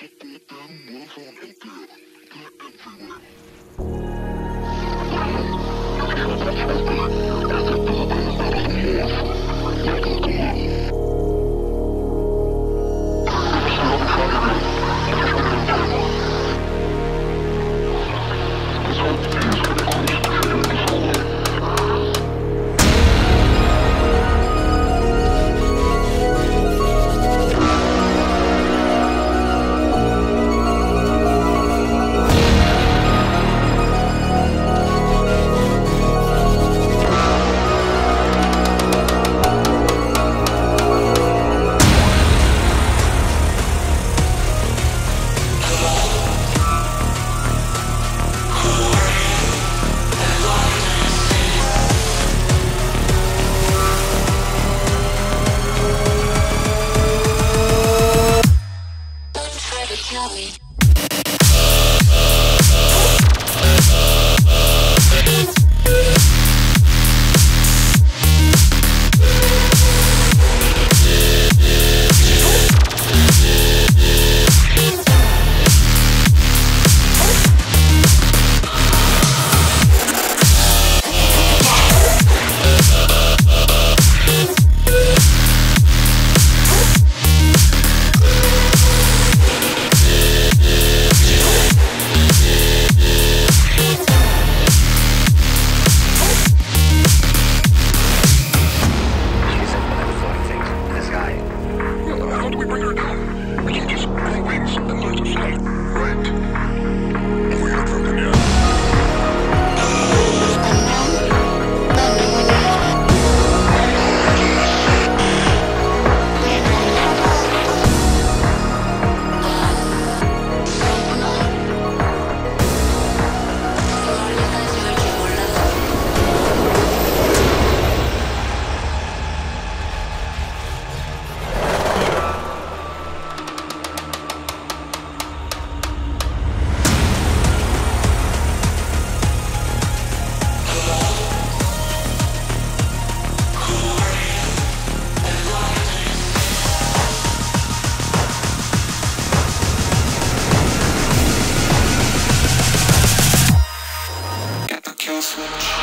couple damn True.